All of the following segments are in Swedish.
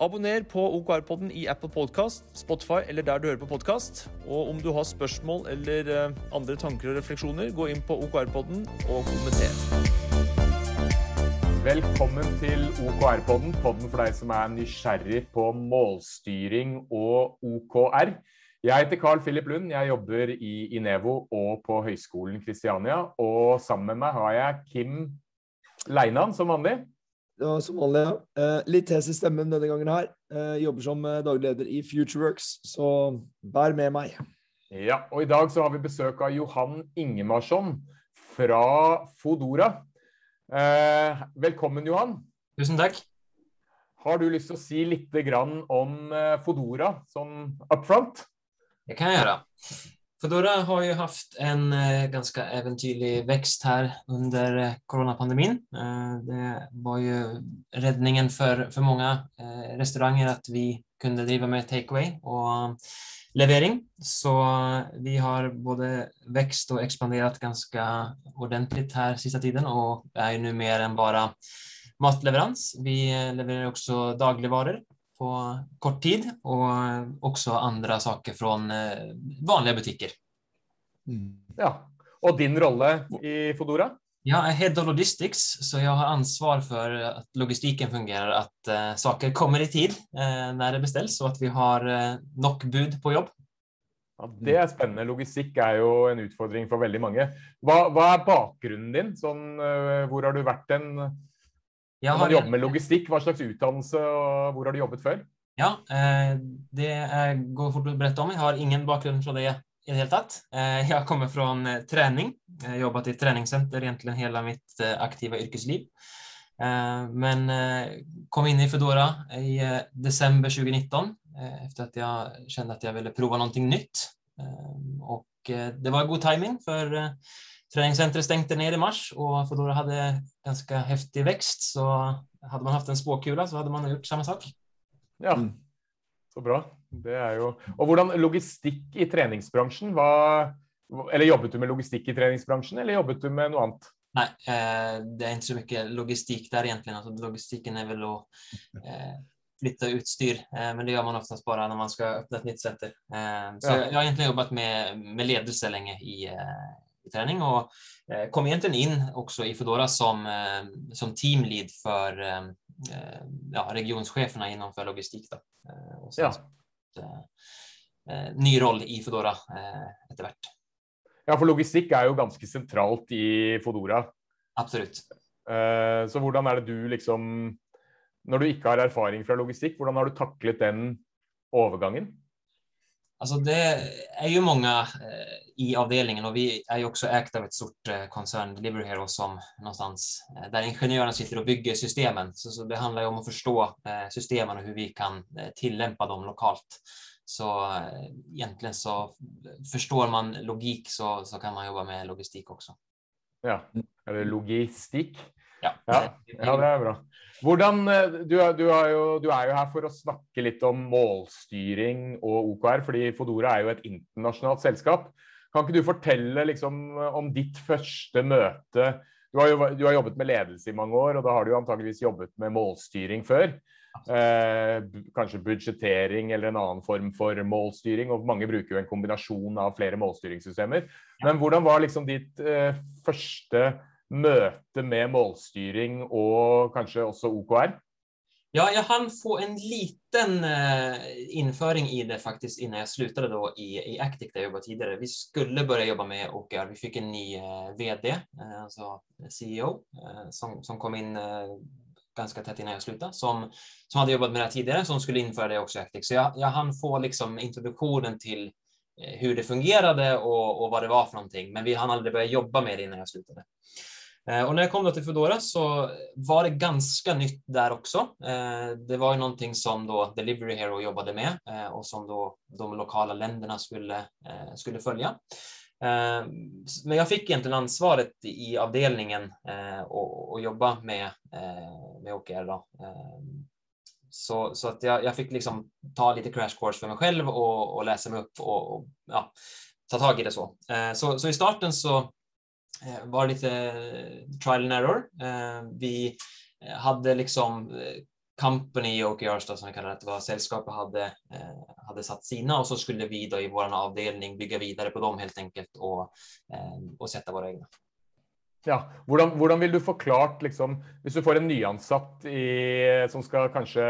Abonner på OKR-podden i Apple Podcast, Spotify eller der du hører på podkast. Og om du har spørsmål eller eh, andre tanker og refleksjoner, gå inn på OKR-podden og kommenter. Velkommen til OKR-podden, podden for deg som er nysgjerrig på målstyring og OKR. Jeg heter Carl Philip Lund, jeg jobber i Inevo og på Høgskolen Kristiania. Og sammen med meg har jeg Kim Leinan, som vanlig. Ja, som vanlig, ja. Eh, litt hes i stemmen denne gangen her. Eh, jobber som eh, daglig leder i Futureworks, så bær med meg. Ja, og i dag så har vi besøk av Johan Ingemarsson fra Fodora. Eh, velkommen, Johan. Tusen takk. Har du lyst til å si litt grann om eh, Fodora sånn up front? Det kan jag göra. Foodora har ju haft en eh, ganska äventyrlig växt här under eh, coronapandemin. Eh, det var ju räddningen för, för många restauranger att vi kunde driva med takeaway och leverering. Så vi har både växt och expanderat ganska ordentligt här sista tiden och är ju nu mer än bara matleverans. Vi levererar också dagligvaror på kort tid och också andra saker från eh, vanliga butiker. Ja. Og din rolle i Fodora? Jag är Head of Logistics, så jag har ansvar för att logistiken fungerar, att eh, saker kommer i tid eh, när det beställs och att vi har eh, nok bud på jobb. Ja, det er spennende. Logistikk er jo en utfordring for veldig mange. Hva, hva er bakgrunnen din? Sånn, øh, hvor har du vært den Jag Når har, man jobber med logistikk, hva slags utdannelse og hvor har du jobbet før? ja, eh, det går fort att berätta om. Jag har ingen bakgrund från det i det hela tatt. Eh, jag kommer från eh, träning. Jag har jobbat i ett träningscenter egentligen hela mitt aktiva yrkesliv. Men kom in i Fedora i december 2019 eh, efter att jag kände att jag ville prova någonting nytt. Och det var god timing för träningscentret stängde ner i mars och Fedora hade ganska häftig växt så hade man haft en spåkula så hade man gjort samma sak. Ja, Mm. så bra. Det er jo... Og hvordan logistikk i treningsbransjen? Hva... Eller jobbet du med logistikk i treningsbransjen, eller jobbet du med noe annet? Nej, eh, det är inte så mycket logistik där egentligen. Alltså, logistiken är väl att eh, flytta utstyr, eh, men det gör man oftast bara när man ska öppna ett nytt center. Eh, så Ja. jag, jag har egentligen jobbat med, med ledelse länge i träning och eh, kom egentligen in också i Foodora som, eh, som teamlead för eh, ja, regionscheferna inom för logistik. Då. Och sen Ja. så, ny roll i Foodora etter hvert. Ja, for logistikk er jo ganske sentralt i Fodora. Absolutt. Så hvordan er det du liksom Når du ikke har erfaring fra logistikk, hvordan har du taklet den overgangen? Alltså det är ju många eh, i avdelningen och vi är ju också ägt av ett stort eh, koncern, Delivery Hero, som någonstans eh, där ingenjörerna sitter och bygger systemen. Så, så det handlar ju om att förstå systemen och hur vi kan tillämpa dem lokalt. Så egentligen så förstår man logik så, så kan man jobba med logistik också. Ja, eller logistik. Ja, Ja, ja det er bra. Hvordan, eh, du, du, jo, du er jo her for å snakke litt om målstyring og OKR, fordi Fodora er jo et internasjonalt selskap. Kan ikke du fortelle liksom, om ditt første møte? Du har, jo, du har jobbet med ledelse i mange år, og da har du jo antageligvis jobbet med målstyring før. Eh, kanskje budsjettering eller en annen form for målstyring. og Mange bruker jo en kombinasjon av flere målstyringssystemer. Men hvordan var liksom ditt eh, første møte med målstyring og kanskje også OKR? Ja, jag hann få en liten eh, införing i det faktiskt innan jag slutade då i, i Actic där jag jobbade tidigare. Vi skulle börja jobba med OKR. Vi fick en ny eh, VD, eh, alltså CEO, som, som kom in ganska tätt innan jag slutade, som, som hade jobbat med det här tidigare, som skulle införa det också i Actic. Så jag, jag hann få liksom introduktionen till hur det fungerade och, och vad det var för någonting. Men vi hann aldrig börja jobba med det innan jag slutade. Eh, och när jag kom då till Foodora så var det ganska nytt där också. Eh, det var ju någonting som då Delivery Hero jobbade med eh, och som då de lokala länderna skulle, skulle följa. Men jag fick egentligen ansvaret i avdelningen och, och jobba med, med OKR. Då. Så, så att jag, jag fick liksom ta lite crash course för mig själv och, och läsa mig upp och, och ja, ta tag i det så. så. Så i starten så var det lite trial and error. Vi hade liksom company och OKRs som vi kallar det, var sällskapet hade, eh, hade satt sina och så skulle vi då i vår avdelning bygga vidare på dem helt enkelt och, eh, och sätta våra egna. Ja, hvordan, hvordan vil du forklart, liksom, hvis du får en nyansatt i, som skal kanskje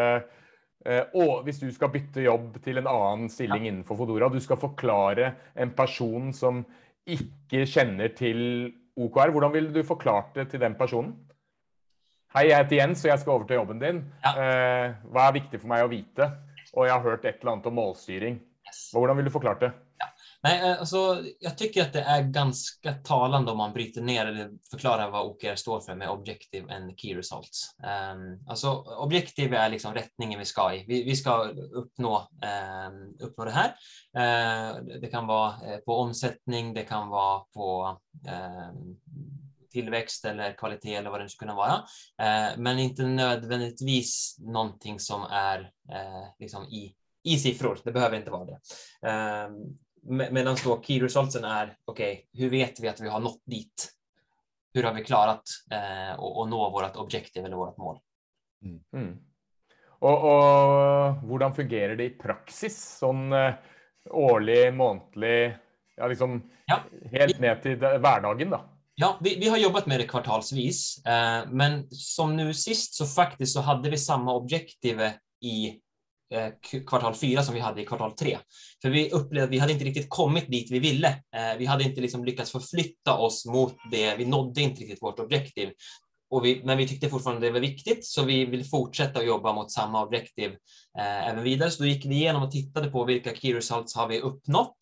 eh, og hvis du skal bytte jobb til en annen stilling ja. innenfor Fodora, du skal forklare en person som ikke kjenner til OKR, hvordan ville du forklart det til den personen? Hei, jeg heter Jens, og jeg skal over til jobben din. Ja. Eh, hva er viktig for meg å vite? Og jeg har hørt et eller annet om målstyring. Hvordan ville du forklart det? Nej, eh, alltså, jag tycker att det är ganska talande om man bryter ner eller förklarar vad OKR står för med Objective and Key Results. Um, alltså, objektiv är liksom rättningen vi ska i. Vi, vi ska uppnå, um, uppnå det här. Uh, det kan vara eh, på omsättning, det kan vara på um, tillväxt eller kvalitet eller vad det nu skulle kunna vara. Men inte nödvändigtvis någonting som är liksom i, i siffror. Det behöver inte vara det. Eh, Medan då key resultsen är, okej, okay, hur vet vi att vi har nått dit? Hur har vi klarat eh, nå vårt objektiv eller vårt mål? Mm. Mm. Och, och hur fungerar det i praxis? Sån eh, årlig, månatlig, ja, liksom ja. helt ner till vardagen då? Ja, vi, vi, har jobbat med det kvartalsvis, eh, men som nu sist så faktiskt så hade vi samma objektiv i Eh, kvartal fyra som vi hade i kvartal tre. För vi upplevde att vi hade inte riktigt kommit dit vi ville. Eh, vi hade inte liksom lyckats förflytta oss mot det. Vi nådde inte riktigt vårt objektiv. Och vi, men vi tyckte fortfarande det var viktigt, så vi vill fortsätta att jobba mot samma objektiv eh, även vidare. Så då gick vi igenom och tittade på vilka key results har vi uppnått?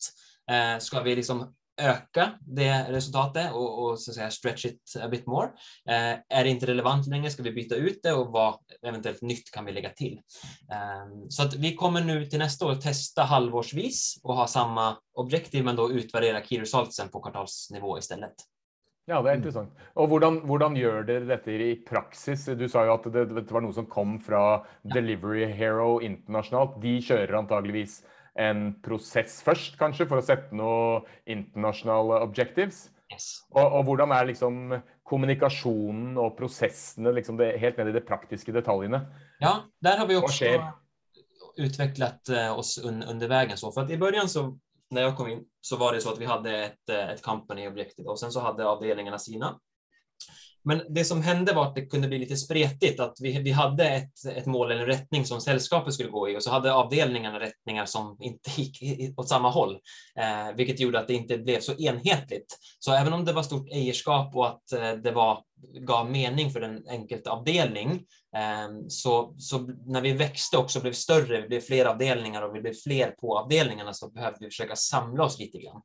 Eh, ska vi liksom öka det resultatet och, och, så att säga stretch it a bit more. Eh, är det inte relevant längre ska vi byta ut det och vad eventuellt nytt kan vi lägga till. Eh, så att vi kommer nu till nästa år testa halvårsvis och ha samma objektiv men då utvärdera key resultsen på kvartalsnivå istället. Ja, det är intressant. Och hur gör det detta i praxis? Du sa ju att det, det var något som kom från Delivery Hero internationellt. De kör antagligen en process först kanske för att sätta några internationella objectives? Yes. Och, och hur är liksom kommunikationen och processerna, liksom det, helt ned i de praktiska detaljerna? Ja, där har vi också utvecklat eh, oss under vägen. Så för att i början så när jag kom in så var det så att vi hade ett, eh, ett company objective och sen så hade avdelningarna sina. Men det som hände var att det kunde bli lite spretigt, att vi, vi hade ett, ett mål eller en rättning som sällskapet skulle gå i och så hade avdelningarna rättningar som inte gick åt samma håll, eh, vilket gjorde att det inte blev så enhetligt. Så även om det var stort ejerskap och att eh, det var, gav mening för en enkelt avdelning, eh, så, så när vi växte också blev större, vi blev fler avdelningar och vi blev fler på avdelningarna så behövde vi försöka samla oss lite grann.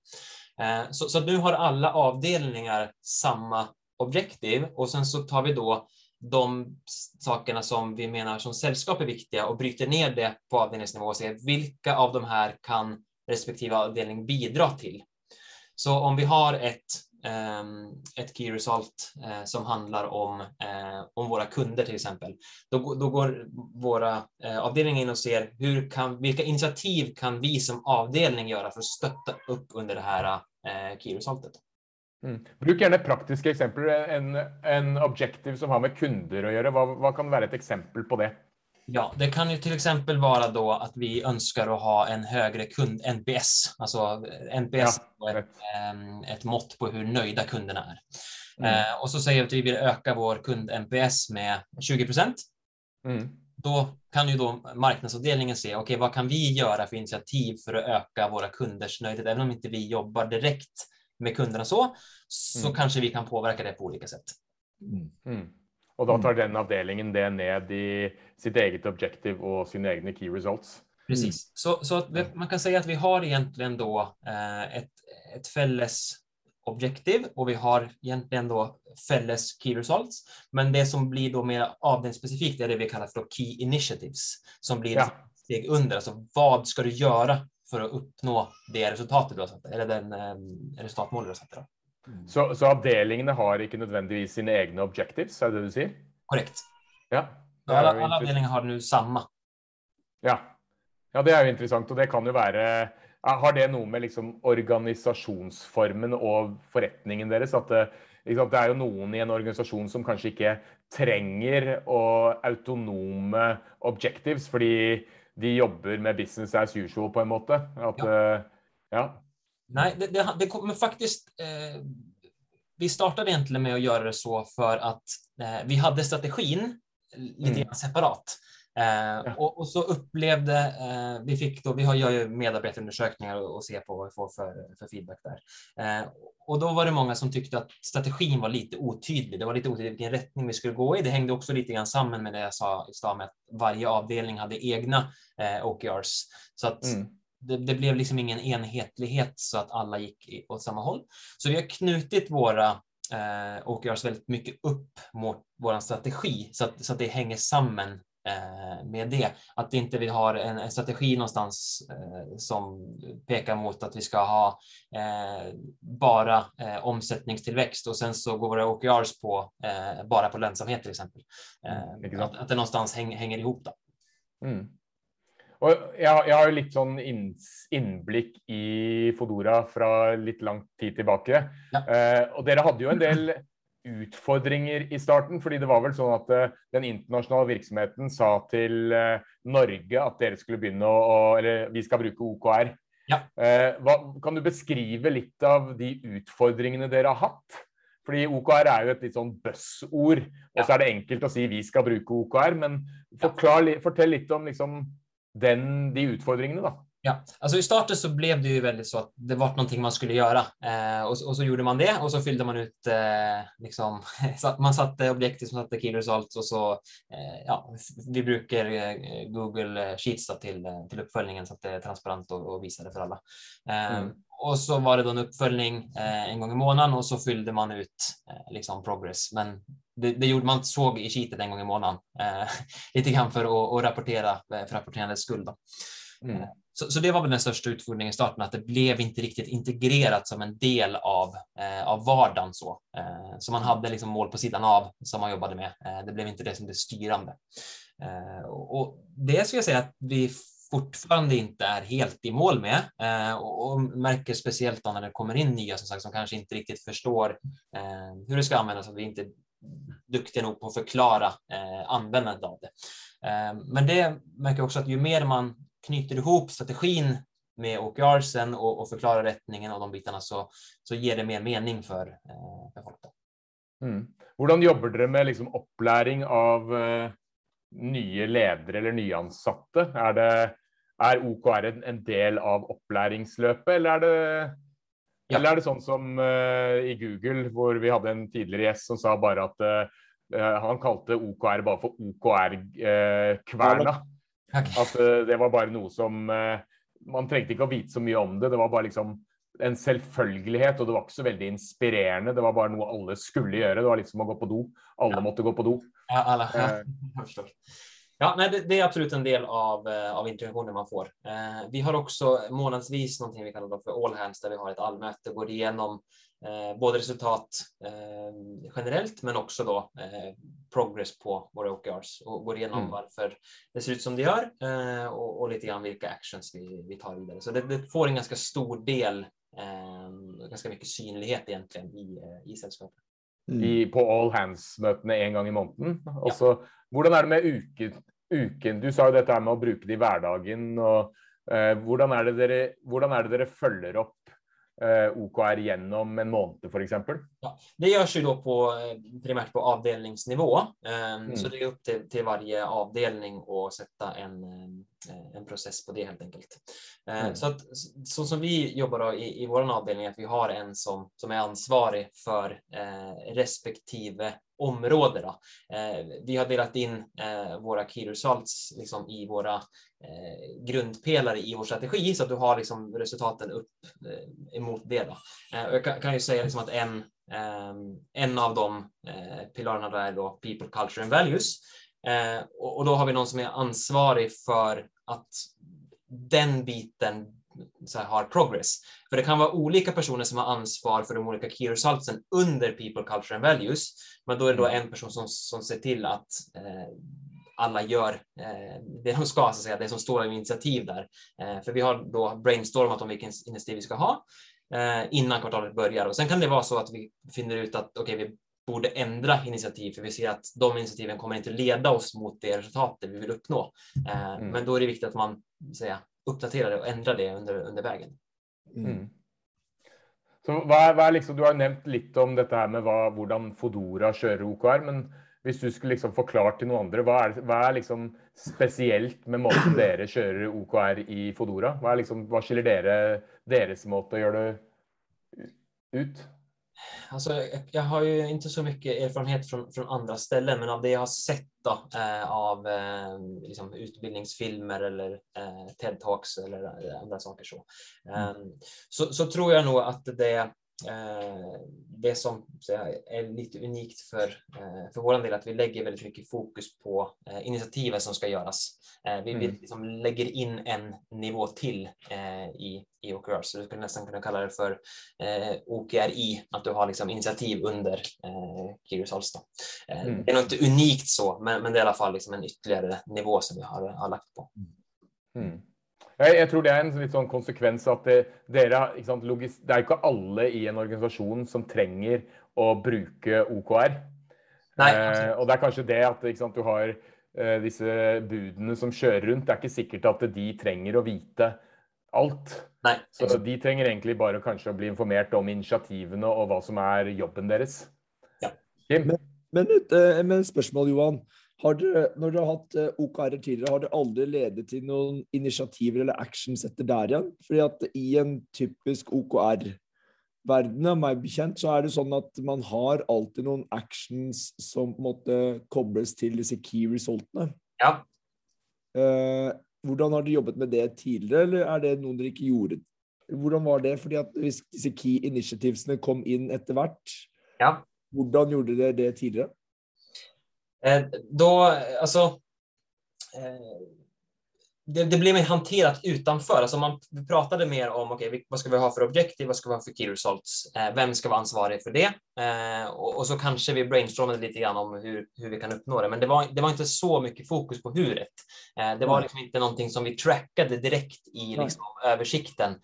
Eh, så, så nu har alla avdelningar samma objektiv och sen så tar vi då de sakerna som vi menar som sällskap är viktiga och bryter ner det på avdelningsnivå och ser vilka av de här kan respektive avdelning bidra till. Så om vi har ett, ehm, ett key result eh, som handlar om, eh, om våra kunder till exempel, då, då går våra eh, avdelningar in och ser hur kan, vilka initiativ kan vi som avdelning göra för att stötta upp under det här key resultet. Mm. Bruk gjerne praktiske eksempler. En, en objektiv som har med kunder att göra. Vad, vad kan vara ett exempel på det? Ja, det kan ju till exempel vara då att vi önskar att ha en högre kund NPS. Alltså NPS ja, är ett, ehm, ett mått på hur nöjda kunderna är. Mm. Eh, och så säger vi att vi vill öka vår kund NPS med 20 procent. Mm. Då kan ju då marknadsavdelningen se, okej, okay, vad kan vi göra för initiativ för att öka våra kunders nöjdhet? Även om inte vi jobbar direkt med kunderna så, så mm. kanske vi kan påverka det på olika sätt. Mm. mm. Och då tar mm. den avdelningen det ned i sitt eget objektiv och sina egna key results. Precis, mm. så, så man kan säga att vi har egentligen då eh, ett, ett fälles objektiv och vi har egentligen då fälles key results. Men det som blir då mer avdelningsspecifikt är det vi kallar för key initiatives som blir ja. steg under. Alltså vad ska du göra för att uppnå det resultatet du har satt, eller den eh, resultatmålet du har satt. Då. Så, så avdelingene har ikke nødvendigvis sine egne objectives, er det du sier? Korrekt. Ja. Er alla interess- avdelningar har nu samma. Ja. ja, det er jo interessant. Og det kan jo være ja, Har det noe med liksom organisasjonsformen og forretningen deres at det, sant, det er jo noen i en organisasjon som kanskje ikke trenger å autonome objectives, fordi de jobber med business as usual, på en måte. At, ja. ja. Nej, det, det, det kommer faktiskt... Eh, vi startade egentligen med att göra det så för att eh, vi hade strategin lite Mm. separat. Eh, och, och så upplevde eh, vi fick då, vi har gör ju medarbetarundersökningar och, och ser på vad vi får för, för feedback där. Eh, och då var det många som tyckte att strategin var lite otydlig. Det var lite otydligt vilken riktning vi skulle gå i. Det hängde också lite grann samman med det jag sa i stad med att varje avdelning hade egna eh, OKRs. Så att Mm. det, det blev liksom ingen enhetlighet så att alla gick i- åt samma håll. Så vi har knutit våra eh, OKRs väldigt mycket upp mot vår strategi så att, så att det hänger samman med det. Att inte vi har en, strategi någonstans eh, som pekar mot att vi ska ha eh, bara eh, omsättningstillväxt och sen så går våra OKRs på eh, bara på lönsamhet till exempel. Mm, Eh, att, att det någonstans häng, hänger ihop. Då. Mm. Jeg, har- jeg har jo litt sånn inns- innblikk i Fodora fra litt lang tid tilbake. Ja. Eh, og dere hadde jo en del utfordringer i starten, fordi det var vel sånn at eh, den internasjonale virksomheten sa til eh, Norge at dere skulle begynne å, Eller vi skal bruke OKR. Ja. Eh, hva, kan du beskrive litt av de utfordringene dere har hatt? Fordi OKR er jo et litt sånn buzzord, og så er det enkelt å si vi skal bruke OKR. Men forklar, fortell litt om liksom, den, de utfordringene, da. Ja, alltså i starten så blev det ju väldigt så att det var någonting man skulle göra eh, och, och så gjorde man det och så fyllde man ut eh, liksom, man satte objektiv som satte key results och så eh, ja, vi brukar eh, Google Sheets då till, eh, till uppföljningen så att det är transparent och, och visar det för alla. Eh, Mm. Och så var det då en uppföljning en gång i månaden och så fyllde man ut liksom progress. Men det, det gjorde man såg i sheetet en gång i månaden. Lite grann för att, rapportera för rapporterandets skull. Då. Mm. Så, så det var väl den största utfordringen i starten, att det blev inte riktigt integrerat som en del av, eh, av vardagen. Så. Eh, så man hade liksom mål på sidan av som man jobbade med. Eh, det blev inte det som det styrande. Eh, och, och det skulle jag säga att vi fortfarande inte är helt i mål med eh, och, och märker speciellt då när det kommer in nya som sagt som kanske inte riktigt förstår eh, hur det ska användas och vi är inte duktiga nog på att förklara användandet av det. Men det märker jag också att ju mer man knyter ihop strategin med OKRsen och, och förklarar rättningen och de bitarna så, så ger det mer mening för, eh, för folk. Mm. Hvordan jobber dere med liksom opplæring av eh, nye ledere eller nyansatte? Er, det, er OKR en, en del av opplæringsløpet, eller er det, Ja. eller er det sånn som eh, i Google, hvor vi hadde en tidligere gjest som sa bare at eh, eh, han kalte OKR bare for OKR-kverna. At eh, det var bare noe som eh, Man trengte ikke å vite så mye om det. Det var bare liksom en selvfølgelighet, og det var ikke så veldig inspirerende. Det var bare noe alle skulle gjøre. Det var som å gå på do. Alle Ja. måtte gå på do. Ja, alla, Eh. förstår. Ja, nej, det, det är absolut en del av, av integrationen man får. Eh, vi har också månadsvis någonting vi kallar för all hands där vi har ett allmöte går igenom både resultat eh, generellt men också då eh, progress på våra OKRs och går igenom Mm. varför det ser ut som det gör eh, och, och lite grann vilka actions vi, vi tar vidare. Så det, det får en ganska stor del, eh, ganska mycket synlighet egentligen i, eh, i sällskapet. Mm. I, på all hands-møtene en gang i måneden. Og så, Hvordan er det med uken, uken? Du sa jo dette med å bruke det i hverdagen. og eh, hvordan, er det dere, hvordan er det dere følger opp eh, OKR gjennom en måned, f.eks.? Det görs ju då på, eh, primärt på avdelningsnivå. Eh, Mm. Så det är upp till, till varje avdelning att sätta en, eh, en process på det helt enkelt. Eh, Mm. Så, så som vi jobbar då i, i vår avdelning, att vi har en som, som är ansvarig för eh, respektive område. Då. Eh, vi har delat in eh, våra key results liksom, i våra eh, grundpelare i vår strategi så att du har liksom, resultaten upp eh, emot det. Då. Eh, jag kan, kan ju säga liksom att en, ehm, en av de eh, pilarerna då är då people, culture and values. Och, och då har vi någon som är ansvarig för att den biten så här, har progress. För det kan vara olika personer som har ansvar för de olika key resultsen under people, culture and values. Men då är det då en person som, som ser till att eh, alla gör eh, det de ska, så att säga, det som står i initiativ där. Eh, för vi har då brainstormat om vilken initiativ vi ska ha eh, innan kvartalet börjar och sen kan det vara så att vi finner ut att okej, okay, vi borde ändra initiativ för vi ser att de initiativen kommer inte leda oss mot det resultatet vi vill uppnå. Eh, mm. Men då är det viktigt att man säga, uppdaterar det och ändrar det under, under vägen. Mm. mm. Så vad är, vad är liksom, du har nämnt lite om detta här med vad, hur Fodora kör OKR, men om du skulle liksom förklara till någon andra, vad är, vad är liksom speciellt med måten dere kör OKR i Fodora? Vad, är liksom, vad skiljer dere, deras måte att göra det ut? Alltså, jag har ju inte så mycket erfarenhet från, från andra ställen, men av det jag har sett då, eh, av eh, liksom utbildningsfilmer eller eh, TED-talks eller eh, andra saker så. Mm. Ehm, så, så tror jag nog att det det som är lite unikt för, eh, för vår del att vi lägger väldigt mycket fokus på eh, initiativen som ska göras. Vi, mm. liksom lägger in en nivå till i, i OKR, så du skulle nästan kunna kalla det för OKRI, att du har liksom initiativ under Results. Mm. Det är nog inte unikt så, men, men det är i alla fall liksom en ytterligare nivå som vi har, har lagt på. Mm. Jeg, jeg, tror det er en litt sånn konsekvens at det, dere, sant, logis, det er ikke alle i en organisasjon som trenger å bruke OKR. Nei, eh, og det er kanskje det at sant, du har eh, disse budene som kjører rundt. Det er ikke sikkert at de trenger å vite alt. Nei, Så de trenger egentlig bare kanskje å bli informert om initiativene og hva som er jobben deres. Ja. Men, men, et, eh, men spørsmål, Johan. Har dere, når dere har hatt eh, OKR tidligere, har det aldri ledet til noen initiativer eller actions etter der igjen? Fordi at i en typisk OKR-verden, av meg bekjent, så er det sånn at man har alltid noen actions som på en måte kobles til disse key resultene. Ja. Eh, hvordan har dere jobbet med det tidligere, eller er det noe dere ikke gjorde? Hvordan var det? Fordi at hvis disse key initiativesene kom inn etter hvert, ja. hvordan gjorde dere det tidligere? Eh, då, alltså, eh, det, det blir mer hanterat utanför. Alltså man pratade mer om okay, vad ska vi ha för objektiv, vad ska vi ha för key results, eh, vem ska vara ansvarig för det? och, och, så kanske vi brainstormade lite grann om hur, hur vi kan uppnå det. Men det var, det var inte så mycket fokus på huret. det var liksom inte någonting som vi trackade direkt i liksom, översikten.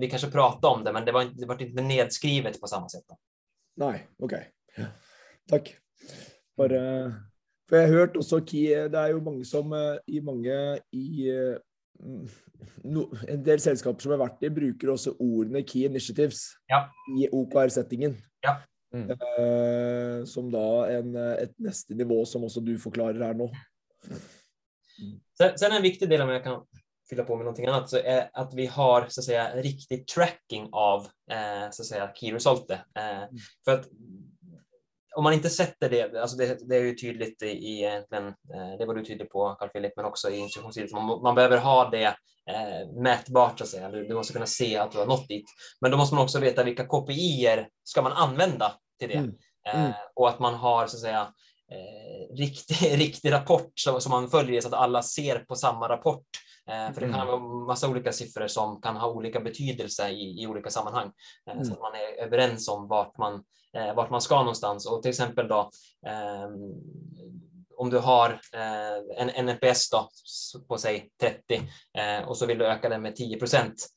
vi kanske pratade om det, men det var, det var inte nedskrivet på samma sätt. Då. Nej, okej. Okay. Tack. Bara For jeg har hørt også Det er jo mange som eh, i mange i mm, no, En del selskaper som har vært i, bruker også ordene key initiatives ja. i OKR-settingen. Ja. Mm. Eh, som da en, et neste nivå, som också du förklarar här nu. Mm. Sen, sen en viktig del, om jag kan fylla på med någonting annat, så är att vi har så att säga riktig tracking av eh, så att säga key result. Eh, mm. För att om man inte sätter det, alltså det, det är ju tydligt i egentligen, eh, det var du tydlig på Carl Philip, men också i instruktionssidan, man, man behöver ha det eh, mätbart så att säga. Du, du, måste kunna se att du har nått dit. Men då måste man också veta vilka KPI ska man använda till det mm. Mm. Eh, och att man har så att säga eh, riktig, riktig rapport som, som man följer så att alla ser på samma rapport. Eh, för det kan mm. vara massa olika siffror som kan ha olika betydelse i, i olika sammanhang. Eh, mm. Så att man är överens om vart man, eh, vart man ska någonstans. Och till exempel då, ehm, om du har eh, en NPS då, på säg 30 eh, och så vill du öka den med 10 procent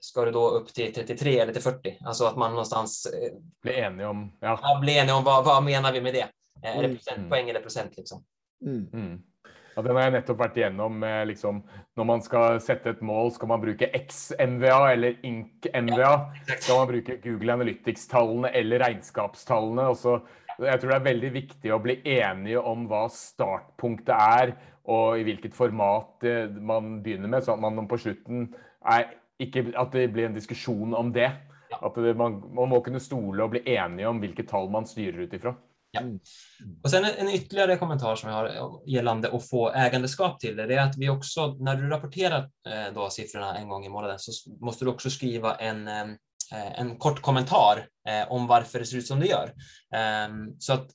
ska du då upp till 33 eller till 40? Alltså att man någonstans eh, blir enig om, ja. Ja, blir enig om vad, vad menar vi med det? Eh, är det procentpoäng mm. eller procent liksom? Mm. Mm. Ja, den har jeg nettopp vært igjennom. Liksom, når man skal sette et mål, skal man bruke X-MVA eller INK-MVA? Skal man bruke Google Analytics-tallene eller regnskapstallene? Jeg tror det er veldig viktig å bli enige om hva startpunktet er, og i hvilket format man begynner med, sånn at man på slutten er ikke, at det blir en diskusjon om det. At det, man, man må kunne stole og bli enige om hvilke tall man styrer ut ifra. Ja. Mm. Och sen en ytterligare kommentar som jag har gällande att få ägandeskap till det, det är att vi också, när du rapporterar eh, då siffrorna en gång i månaden, så måste du också skriva en, eh, en kort kommentar eh, om varför det ser ut som det gör. Ehm, så att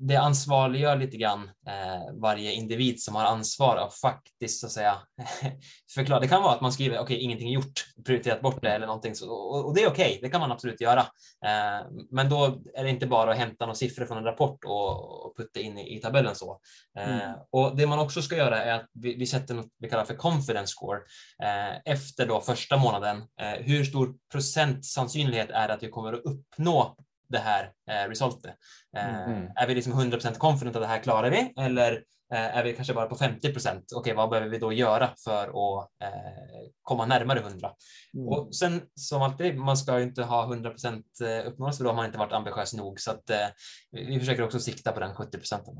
det ansvarliggör lite grann eh, varje individ som har ansvar att faktiskt så att säga förklara. Det kan vara att man skriver okej, okay, ingenting gjort, prioriterat bort det eller någonting så, och, och det är okej. Okay, det kan man absolut göra. Eh, men då är det inte bara att hämta några siffror från en rapport och, och putta in i, i tabellen så. Eh, mm. Och det man också ska göra är att vi, vi sätter något vi kallar för confidence score eh, efter då första månaden. Eh, hur stor procent sannsynlighet är det att vi kommer att uppnå det här eh, resultatet. Eh, mm. Är vi liksom 100% confident att det här klarar vi eller eh, är vi kanske bara på 50 procent? Okej, vad behöver vi då göra för att eh, komma närmare 100? Mm. Och sen som alltid, man ska ju inte ha 100 procent eh, uppnåelse, då har man inte varit ambitiös nog. Så att eh, vi försöker också sikta på den 70 procenten.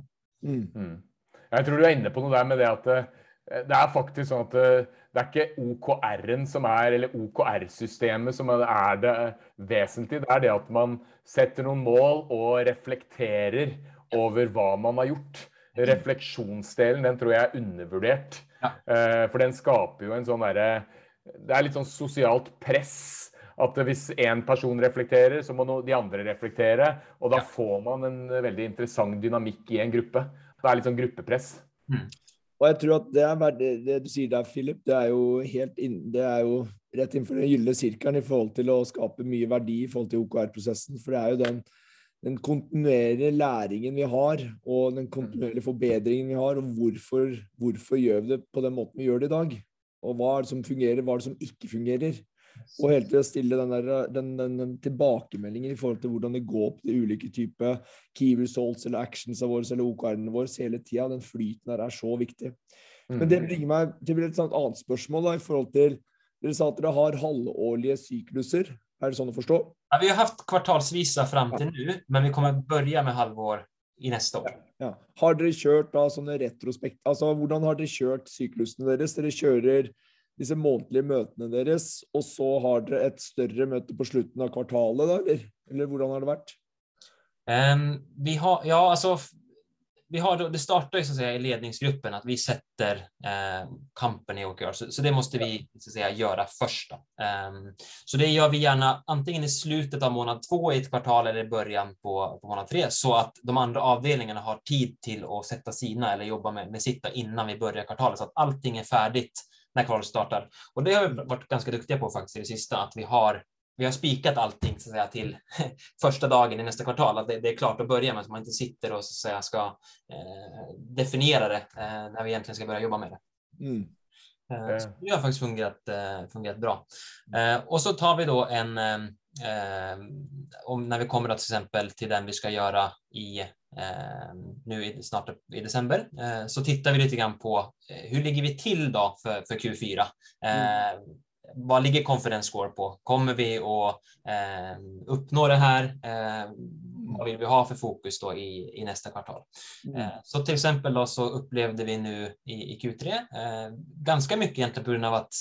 Mm. mm. Jag tror du är inne på något där med det att det är faktiskt så att det er ikke OKR-en som er, eller OKR-systemet som er det vesentlige. Det er det at man setter noen mål og reflekterer over hva man har gjort. Refleksjonsdelen den tror jeg er undervurdert. Ja. Eh, for den skaper jo en sånn derre Det er litt sånn sosialt press. At hvis én person reflekterer, så må de andre reflektere. Og da får man en veldig interessant dynamikk i en gruppe. Det er litt sånn gruppepress. Mm. Og jeg tror at det, er, det, det du sier der, Philip, det er jo helt inn, det er jo rett innenfor den gylne sirkelen i forhold til å skape mye verdi i forhold til OKR-prosessen. For det er jo den, den, kontinuerlige læringen vi har, og den kontinuerlige forbedringen vi har, og hvorfor, hvorfor gjør vi det på den måten vi gjør det i dag? Og hva er det som fungerer, hva er det som ikke fungerer? Og helt til å stille den, der, den, den, den, tilbakemeldingen i forhold til hvordan det går på de ulike typer key results eller actionsa våre eller OKR-ene våre hele tida. Den flyten der er så viktig. Men det mm. bringer meg til et annet spørsmål da, i forhold til Dere sa at dere har halvårlige sykluser. Er det sånn å forstå? Ja, vi har haft kvartalsvisa fram til nå, men vi kommer begynne med halvår i neste år. Ja. Har dere kjørt da sånne retrospekt... Altså, hvordan har dere kjørt syklusene deres? Dere kjører disse månedlige møtene deres, og så har dere et større møte på slutten av kvartalet, da, eller? Eller hvordan har det vært? Um, vi har, ja, alltså, vi har, det startar ju så att säga, i ledningsgruppen att vi sätter eh, kampen i OKR, så, så, det måste vi så att säga, göra först. Um, så det gör vi gärna antingen i slutet av månad två i ett kvartal eller i början på, på månad tre, så att de andra avdelningarna har tid till att sätta sina eller jobba med, med sitta innan vi börjar kvartalet, så att allting är färdigt när kvalet startar. Och det har vi varit ganska duktiga på faktiskt i det sista, att vi har vi har spikat allting så att säga, till första dagen i nästa kvartal, att det, det är klart att börja med, så man inte sitter och så att säga, ska eh, definiera det eh, när vi egentligen ska börja jobba med det. Mm. Eh, så det har faktiskt fungerat, eh, fungerat bra. Eh, och så tar vi då en, eh, om när vi kommer till exempel till den vi ska göra i Eh, Ehm, nu i, snart i december, ehm, så tittar vi lite grann på eh, hur ligger vi till då för, för Q4? Mm. Ehm, vad ligger confidence score på? Kommer vi att uppnå det här? Vad vill vi ha för fokus då i, i nästa kvartal? Mm. Eh, så till exempel då så upplevde vi nu i, i Q3 eh, ganska mycket egentligen på grund av att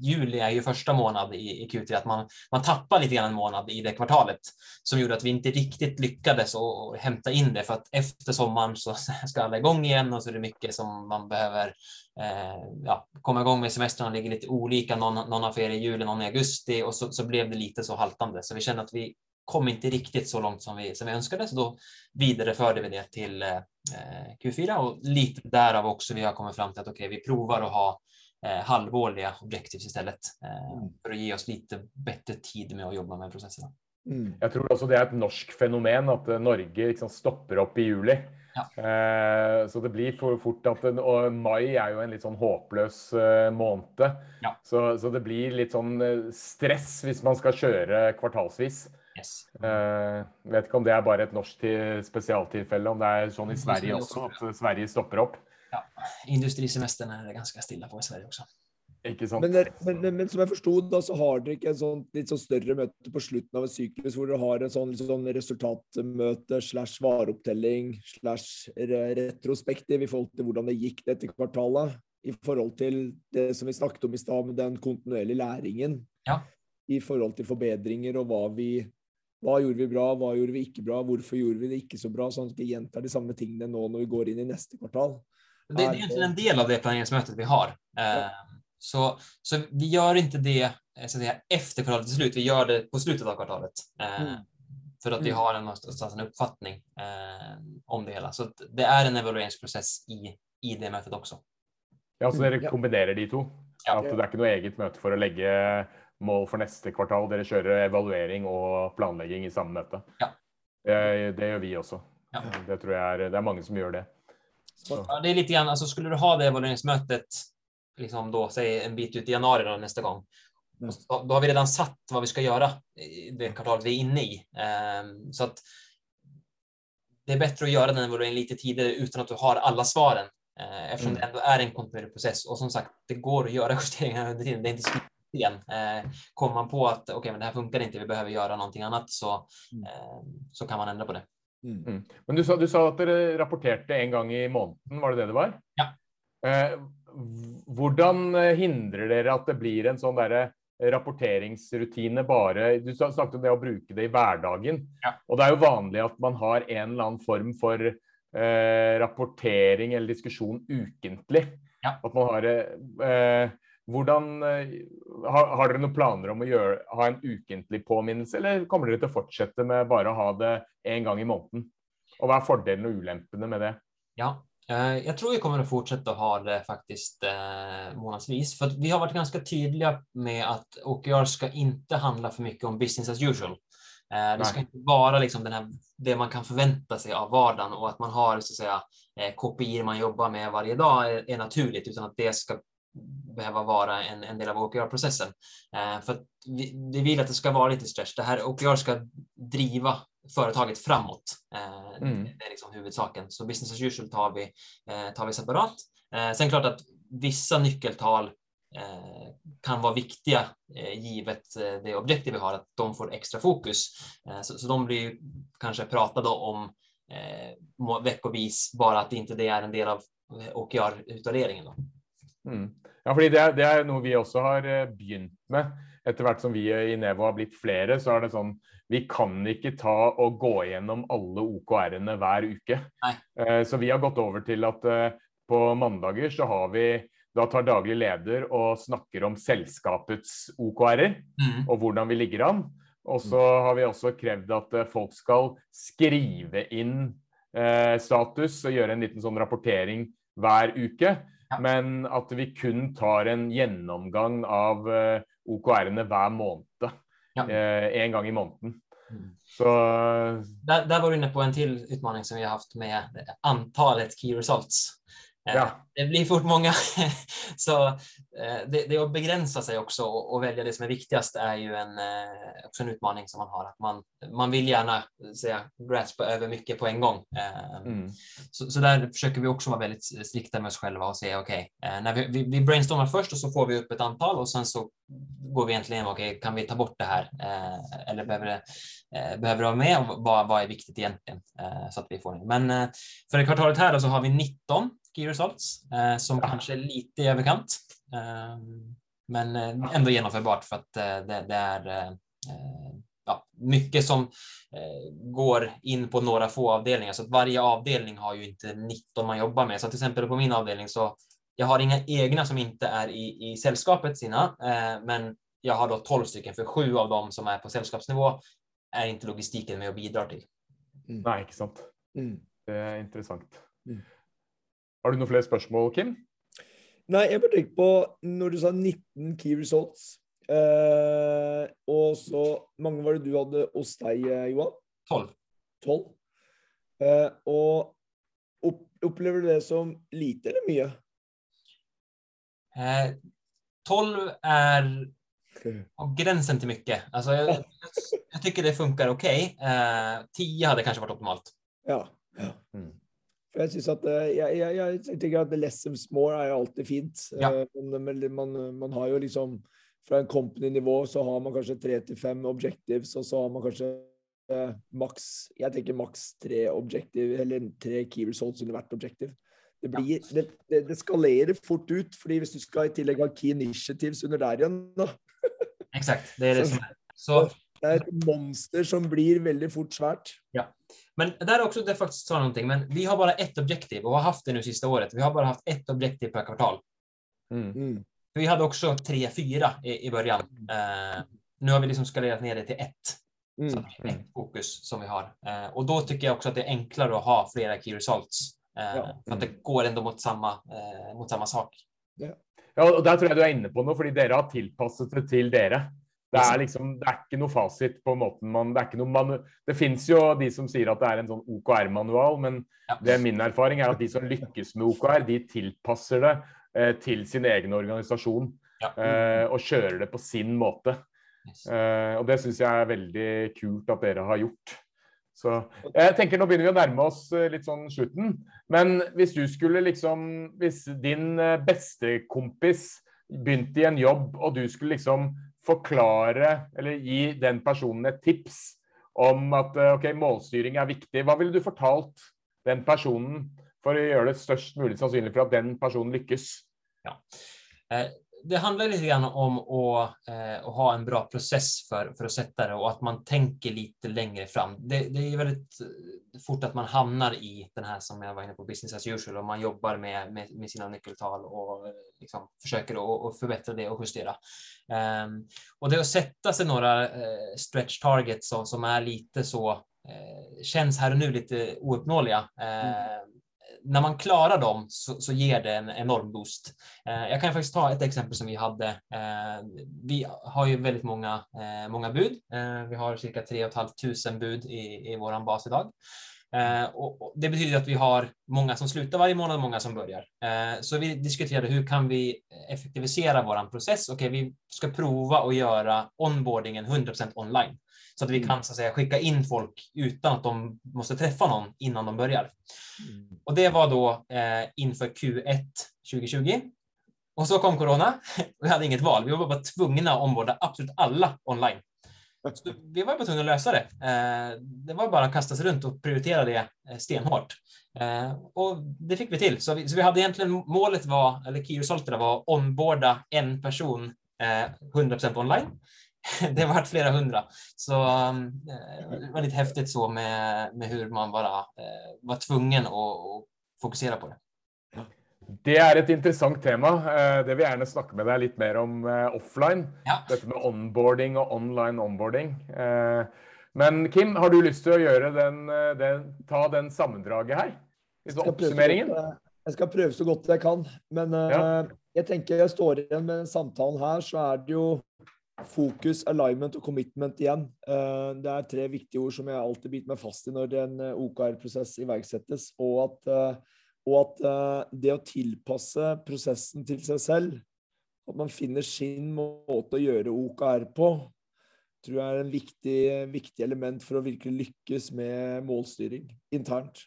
juli är ju första månad i, i Q3, att man, man tappar lite grann en månad i det kvartalet som gjorde att vi inte riktigt lyckades och, hämta in det för att efter sommaren så ska alla igång igen och så är det mycket som man behöver eh, ja, komma igång med semestrarna ligger lite olika. Någon, någon har ferie i juli, någon i augusti och så, så blev det lite så haltande. Så vi känner att vi kom inte riktigt så långt som vi, som vi önskade, så då vidareförde vi det till eh, Q4 och lite därav också vi har kommit fram till att okej, okay, vi provar att ha eh, halvårliga objektiv istället eh, mm. för att ge oss lite bättre tid med att jobba med processerna. Mm. Jag tror också det är ett norskt fenomen att eh, Norge liksom stoppar upp i juli. Ja. Eh, så det blir för fort att och maj är ju en lite sån hopplös eh, månad. Ja. Så, så det blir lite sån eh, stress om man ska köra kvartalsvis. Yes. Uh, vet ikke om det er bare et norsk spesialtilfelle, om det er sånn i Sverige også, at Sverige stopper opp. Ja, industrisemesteren er det ganske stille på i Sverige også. Ikke sant? Men, men, men, men som jeg forsto, så har dere ikke en sånn litt sånn større møte på slutten av et syklus hvor dere har en sånn, sånn resultatmøte slash vareopptelling slash retrospektiv i forhold til hvordan det gikk dette kvartalet? I forhold til det som vi snakket om i stad, med den kontinuerlige læringen. Ja. I forhold til forbedringer og hva vi hva gjorde vi bra, hva gjorde vi ikke bra, hvorfor gjorde vi det ikke så bra, sånn at vi gjentar de samme tingene nå når vi går inn i neste kvartal. Det, det är egentligen en del av det planeringsmötet vi har. Ja. Så, så vi gör inte det så att säga, efter kvartalet är slut, vi gör det på slutet av kvartalet. Mm. för att vi Mm. har en, någonstans en uppfattning eh, om det hela. Så att det är en evalueringsprocess i, i det mötet också. Ja, så dere Ja. kombinerer de to? Ja. At det er ikke noe eget møte for å legge mål for neste kvartal? Dere kjører evaluering og planlegging i samme møte? Ja. Det, gjør vi også. Ja. Det tror jeg er, det er mange som gjør det. Så. Det är lite grann, alltså skulle du ha det evalueringsmötet liksom då, säg en bit ut i januari då, nästa gång. Mm. Då, då har vi redan satt vad vi ska göra i det kvartalet vi är inne i. Ehm, så att det är bättre att göra den evalueringen lite tidigare utan att du har alla svaren. Eh, eftersom Mm. det ändå är en kontinuerlig process. Och som sagt, det går att göra justeringar under tiden. Det är inte skrivet eh, Kommer man på att okej, men det här funkar inte, vi behöver göra någonting annat, så, Mm. eh, så kan man ändra på det. Mm. Men du sa, du sa at dere rapporterte en gang i måneden, var det det det var? Ja. Eh, hvordan eh, hindrer dere at det blir en sånn derre rapporteringsrutine bare Du sa- om det å bruke det i hverdagen. Ja. Og det er jo vanlig at man har en eller annen form for eh, rapportering eller diskusjon ukentlig. Ja. At man har eh, eh, Hvordan eh, har, har dere noen planer om å gjøre, ha en ukentlig påminnelse, eller kommer dere til å fortsette med bare å ha det en gang i måneden? Og hva er fordelene og ulempene med det? Ja, eh, jag tror vi kommer att fortsätta ha det faktiskt eh, månadsvis. För vi har varit ganska tydliga med att OKR ska inte handla för mycket om business as usual. Eh, det ska inte vara liksom den här, det man kan förvänta sig av vardagen och att man har så att säga, eh, KPI man jobbar med varje dag är, är naturligt, utan att det ska behöva vara en, en del av OKR-processen. Eh, för vi, vi vill att det ska vara lite stretch. Det här OKR ska driva företaget framåt. Eh, Mm. Det är liksom huvudsaken. Så business as usual tar vi, eh, tar vi separat. Eh, sen klart att vissa nyckeltal eh, kan vara viktiga eh, givet det objektiv vi har, att de får extra fokus. Så, så de blir kanske pratade om veckovis, bara att inte det är en del av OKR-utvärderingen. Mm. Ja, fordi det er, det er noe vi også har eh, begynt med. Etter hvert som vi i Nevo har blitt flere, så er det sånn Vi kan ikke ta og gå gjennom alle OKR-ene hver uke. Nei. Eh, Så vi har gått over til at eh, på mandager så har vi Da tar daglig leder og snakker om selskapets OKR-er Mm. og hvordan vi ligger an. Og så har vi også krevd at eh, folk skal skrive inn eh, status og gjøre en liten sånn rapportering hver uke. Men at vi kun tar en gjennomgang av eh, OKR-ene hver måned. Ja. Eh, en gang i måneden. Mm. Så Där, där var du inne på en till utmaning som vi har haft med antalet key results. Eh, Ja. Det blir fort många. så eh, det, det att begränsa sig också och, och välja det som är viktigast är ju en, eh, också en utmaning som man har. Att man, man vill gärna säga graspa över mycket på en gång. Eh, mm. så, så där försöker vi också vara väldigt strikta med oss själva och säga okej, eh, när vi, vi, vi brainstormar först och så får vi upp ett antal och sen så går vi egentligen okej, kan vi ta bort det här eh, eller behöver det, eh, behöver det vara med vad, vad är viktigt egentligen eh, så att vi får det. Men eh, för det kvartalet här då så har vi 19 key results eh, som Ja. kanske är lite i överkant. Eh, men ändå genomförbart för att det, det är ja, mycket som går in på några få avdelningar. Så att varje avdelning har ju inte 19 man jobbar med. Så till exempel på min avdelning så jag har inga egna som inte är i, i sällskapet sina, eh, men jag har då 12 stycken, för sju av dem som är på sällskapsnivå är inte logistiken med och bidrar till. Nei, ikke sant. Mm. Det er interessant. Mm. Har du noen flere spørsmål, Kim? Nei, jeg bare på når du sa 19 key results, eh, og så mange var det du hadde hos deg, eh, Johan? 12. 12. Eh, og opp, opplever du det som lite eller mye? Eh, 12 är på gränsen till mycket. Alltså, jag, jag, jag tycker det funkar okej. Eh, 10 hade kanske varit optimalt. Ja. ja. Mm. Jeg synes at eh, jeg, jeg, jeg tenker at less is more er jo alltid fint. Ja. Eh, Men, men man, man har jo liksom Fra en company-nivå så har man kanskje tre til fem objectives, og så har man kanskje eh, maks Jeg tenker maks tre objective, eller tre key results under hvert objective. Det, blir, det, det, det skalerer fort ut, fordi hvis du skal i tillegg ha key initiatives under der igjen, da, Exakt, det är det som är. Så, det er et monster som blir veldig fort svært. men där är också det faktiskt sa någonting, men vi har bara ett objektiv och har haft det nu sista året. Vi har bara haft ett objektiv per kvartal. Mm. Mm. Vi hade också tre, fyra i, i början. Eh, nu har vi liksom skalerat ner det till ett. Mm. Så ett fokus som vi har. Eh, och då tycker jag också att det är enklare att ha flera key results. Eh, ja. För att det går ändå mot samma, eh, mot samma sak. Ja. ja, och där tror jag du är inne på för dere har tillpassat det till dere. Det er liksom, det er ikke noe fasit på måten man Det, er manu, det finnes jo de som sier at det er en sånn OKR-manual, men ja. det min erfaring er at de som lykkes med OKR, de tilpasser det eh, til sin egen organisasjon. Ja. Eh, og kjører det på sin måte. Yes. Eh, og det syns jeg er veldig kult at dere har gjort. Så jeg tenker Nå begynner vi å nærme oss eh, litt sånn slutten. Men hvis du skulle liksom Hvis din eh, bestekompis begynte i en jobb, og du skulle liksom forklare eller gi den personen et tips om at eh, ok, målstyring er viktig, hva ville du fortalt den personen for å gjøre det størst mulig sannsynlig for at den personen lykkes? Ja. Eh, det handlar lite grann om att, eh, att, ha en bra process för, för att sätta det och att man tänker lite längre fram. Det, det, är väldigt fort att man hamnar i den här som jag var inne på, business as usual, och man jobbar med, med, med sina nyckeltal och liksom försöker att förbättra det och justera. Um, och det att sätta sig några uh, stretch targets som, som är lite så, uh, känns här och nu lite ouppnåeliga. Mm när man klarar dem så, så, ger det en enorm boost. Eh, jag kan faktiskt ta ett exempel som vi hade. Eh, vi har ju väldigt många, eh, många bud. Eh, vi har cirka 3 500 bud i, i vår bas idag. Eh, och, och det betyder att vi har många som slutar varje månad och många som börjar. Eh, så vi diskuterade hur kan vi effektivisera vår process? Okej, okay, vi ska prova att göra onboardingen 100% online så att vi mm. kan så att säga, skicka in folk utan att de måste träffa någon innan de börjar. Mm. Och det var då eh, inför Q1 2020. Och så kom corona. Vi hade inget val. Vi var bara tvungna att omborda absolut alla online. Så vi var bara tvungna att lösa det. Eh, det var bara att kasta sig runt och prioritera det eh, stenhårt. Eh, och det fick vi till. Så vi, så vi hade egentligen målet var, eller key resulterna var att omborda en person 100% online det har varit flera hundra. Så um, eh, det var lite häftigt så med, med hur man bara eh, var tvungen att, att fokusera på det. Det är ett intressant tema. Eh, det vill jag gärna snacka med dig lite mer om offline. Ja. Detta med onboarding och online onboarding. Men Kim, har du lust att göra den, den, ta den sammandraget här? Oppsummeringen? Jag ska pröva så gott jag kan. Men ja. jag tänker jag står igen med samtalen här så är det ju Fokus, alignment og commitment igjen. Eh, det er tre viktige ord som jeg alltid biter meg fast i når en eh, OKR-prosess iverksettes. Og at, eh, og at, det å tilpasse prosessen til seg selv, at man finner sin måte å gjøre OKR på, tror jeg er en viktig, viktig element for å virkelig lykkes med målstyring internt.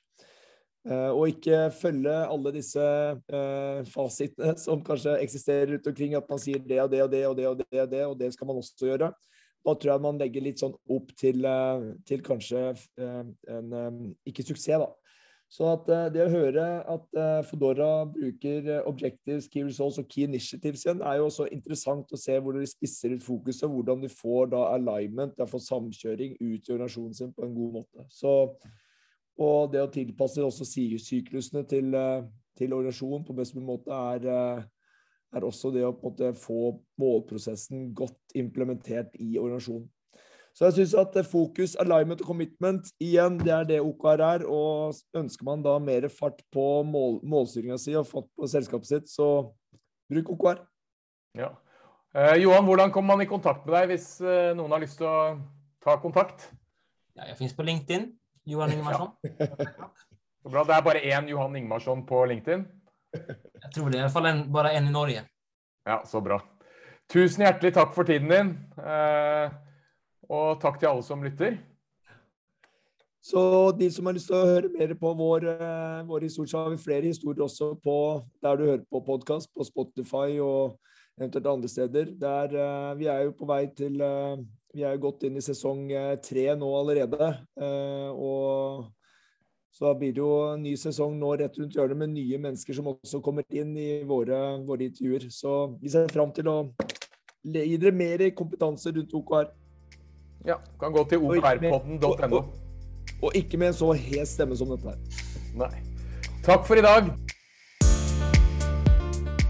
Eh, og ikke følge alle disse uh, fasitene som kanskje eksisterer rundt omkring, at man sier det og det og det og det og det, og det, og det skal man også gjøre. Da tror jeg man legger litt sånn opp til, uh, til kanskje uh, en um, ikke suksess, da. Så at det å høre at Fodora bruker objectives, key results og key initiatives igjen, er jo også interessant å se hvor de spisser ut fokuset, hvordan de får da alignment, de får samkjøring ut i organisasjonen sin på en god måte. Så og det å tilpasse også syklusene til, eh, til organisasjonen på best mulig måte er, eh, er også det å måte, få målprosessen godt implementert i organisasjonen. Så jeg syns at fokus, alignment og commitment igjen, det er det OKR er. Og ønsker man da mer fart på mål, målstyringa si og fart på selskapet sitt, så bruk OKR. Ja. Eh, Johan, hvordan kommer man i kontakt med deg hvis eh, noen har lyst til å ta kontakt? Ja, jeg finnes på LinkedIn. Johan Ingmarsson. Så bra. Det är bara en Johan Ingmarsson på LinkedIn? Jag tror det. I alla fall en, bara en i Norge. Ja, så bra. Tusen hjärtligt tack för tiden din. Eh, och tack till alla som lyssnar. Så de som har lyst til å høre mer på vår, uh, vår historie, så har vi flere historier også på der du hører på podkast, på Spotify og eventuelt andre steder. Der, uh, vi er jo på vei til vi jo gått inn i sesong eh, tre nå allerede. Eh, og så blir det jo en ny sesong nå rett rundt hjørnet med nye mennesker som også kommer inn i våre, våre intervjuer. Så vi ser fram til å gi dere mer kompetanse rundt OKR. Ja, kan gå til okrpodden.no. Og ikke med en så hes stemme som dette her. Nei. Takk for i dag.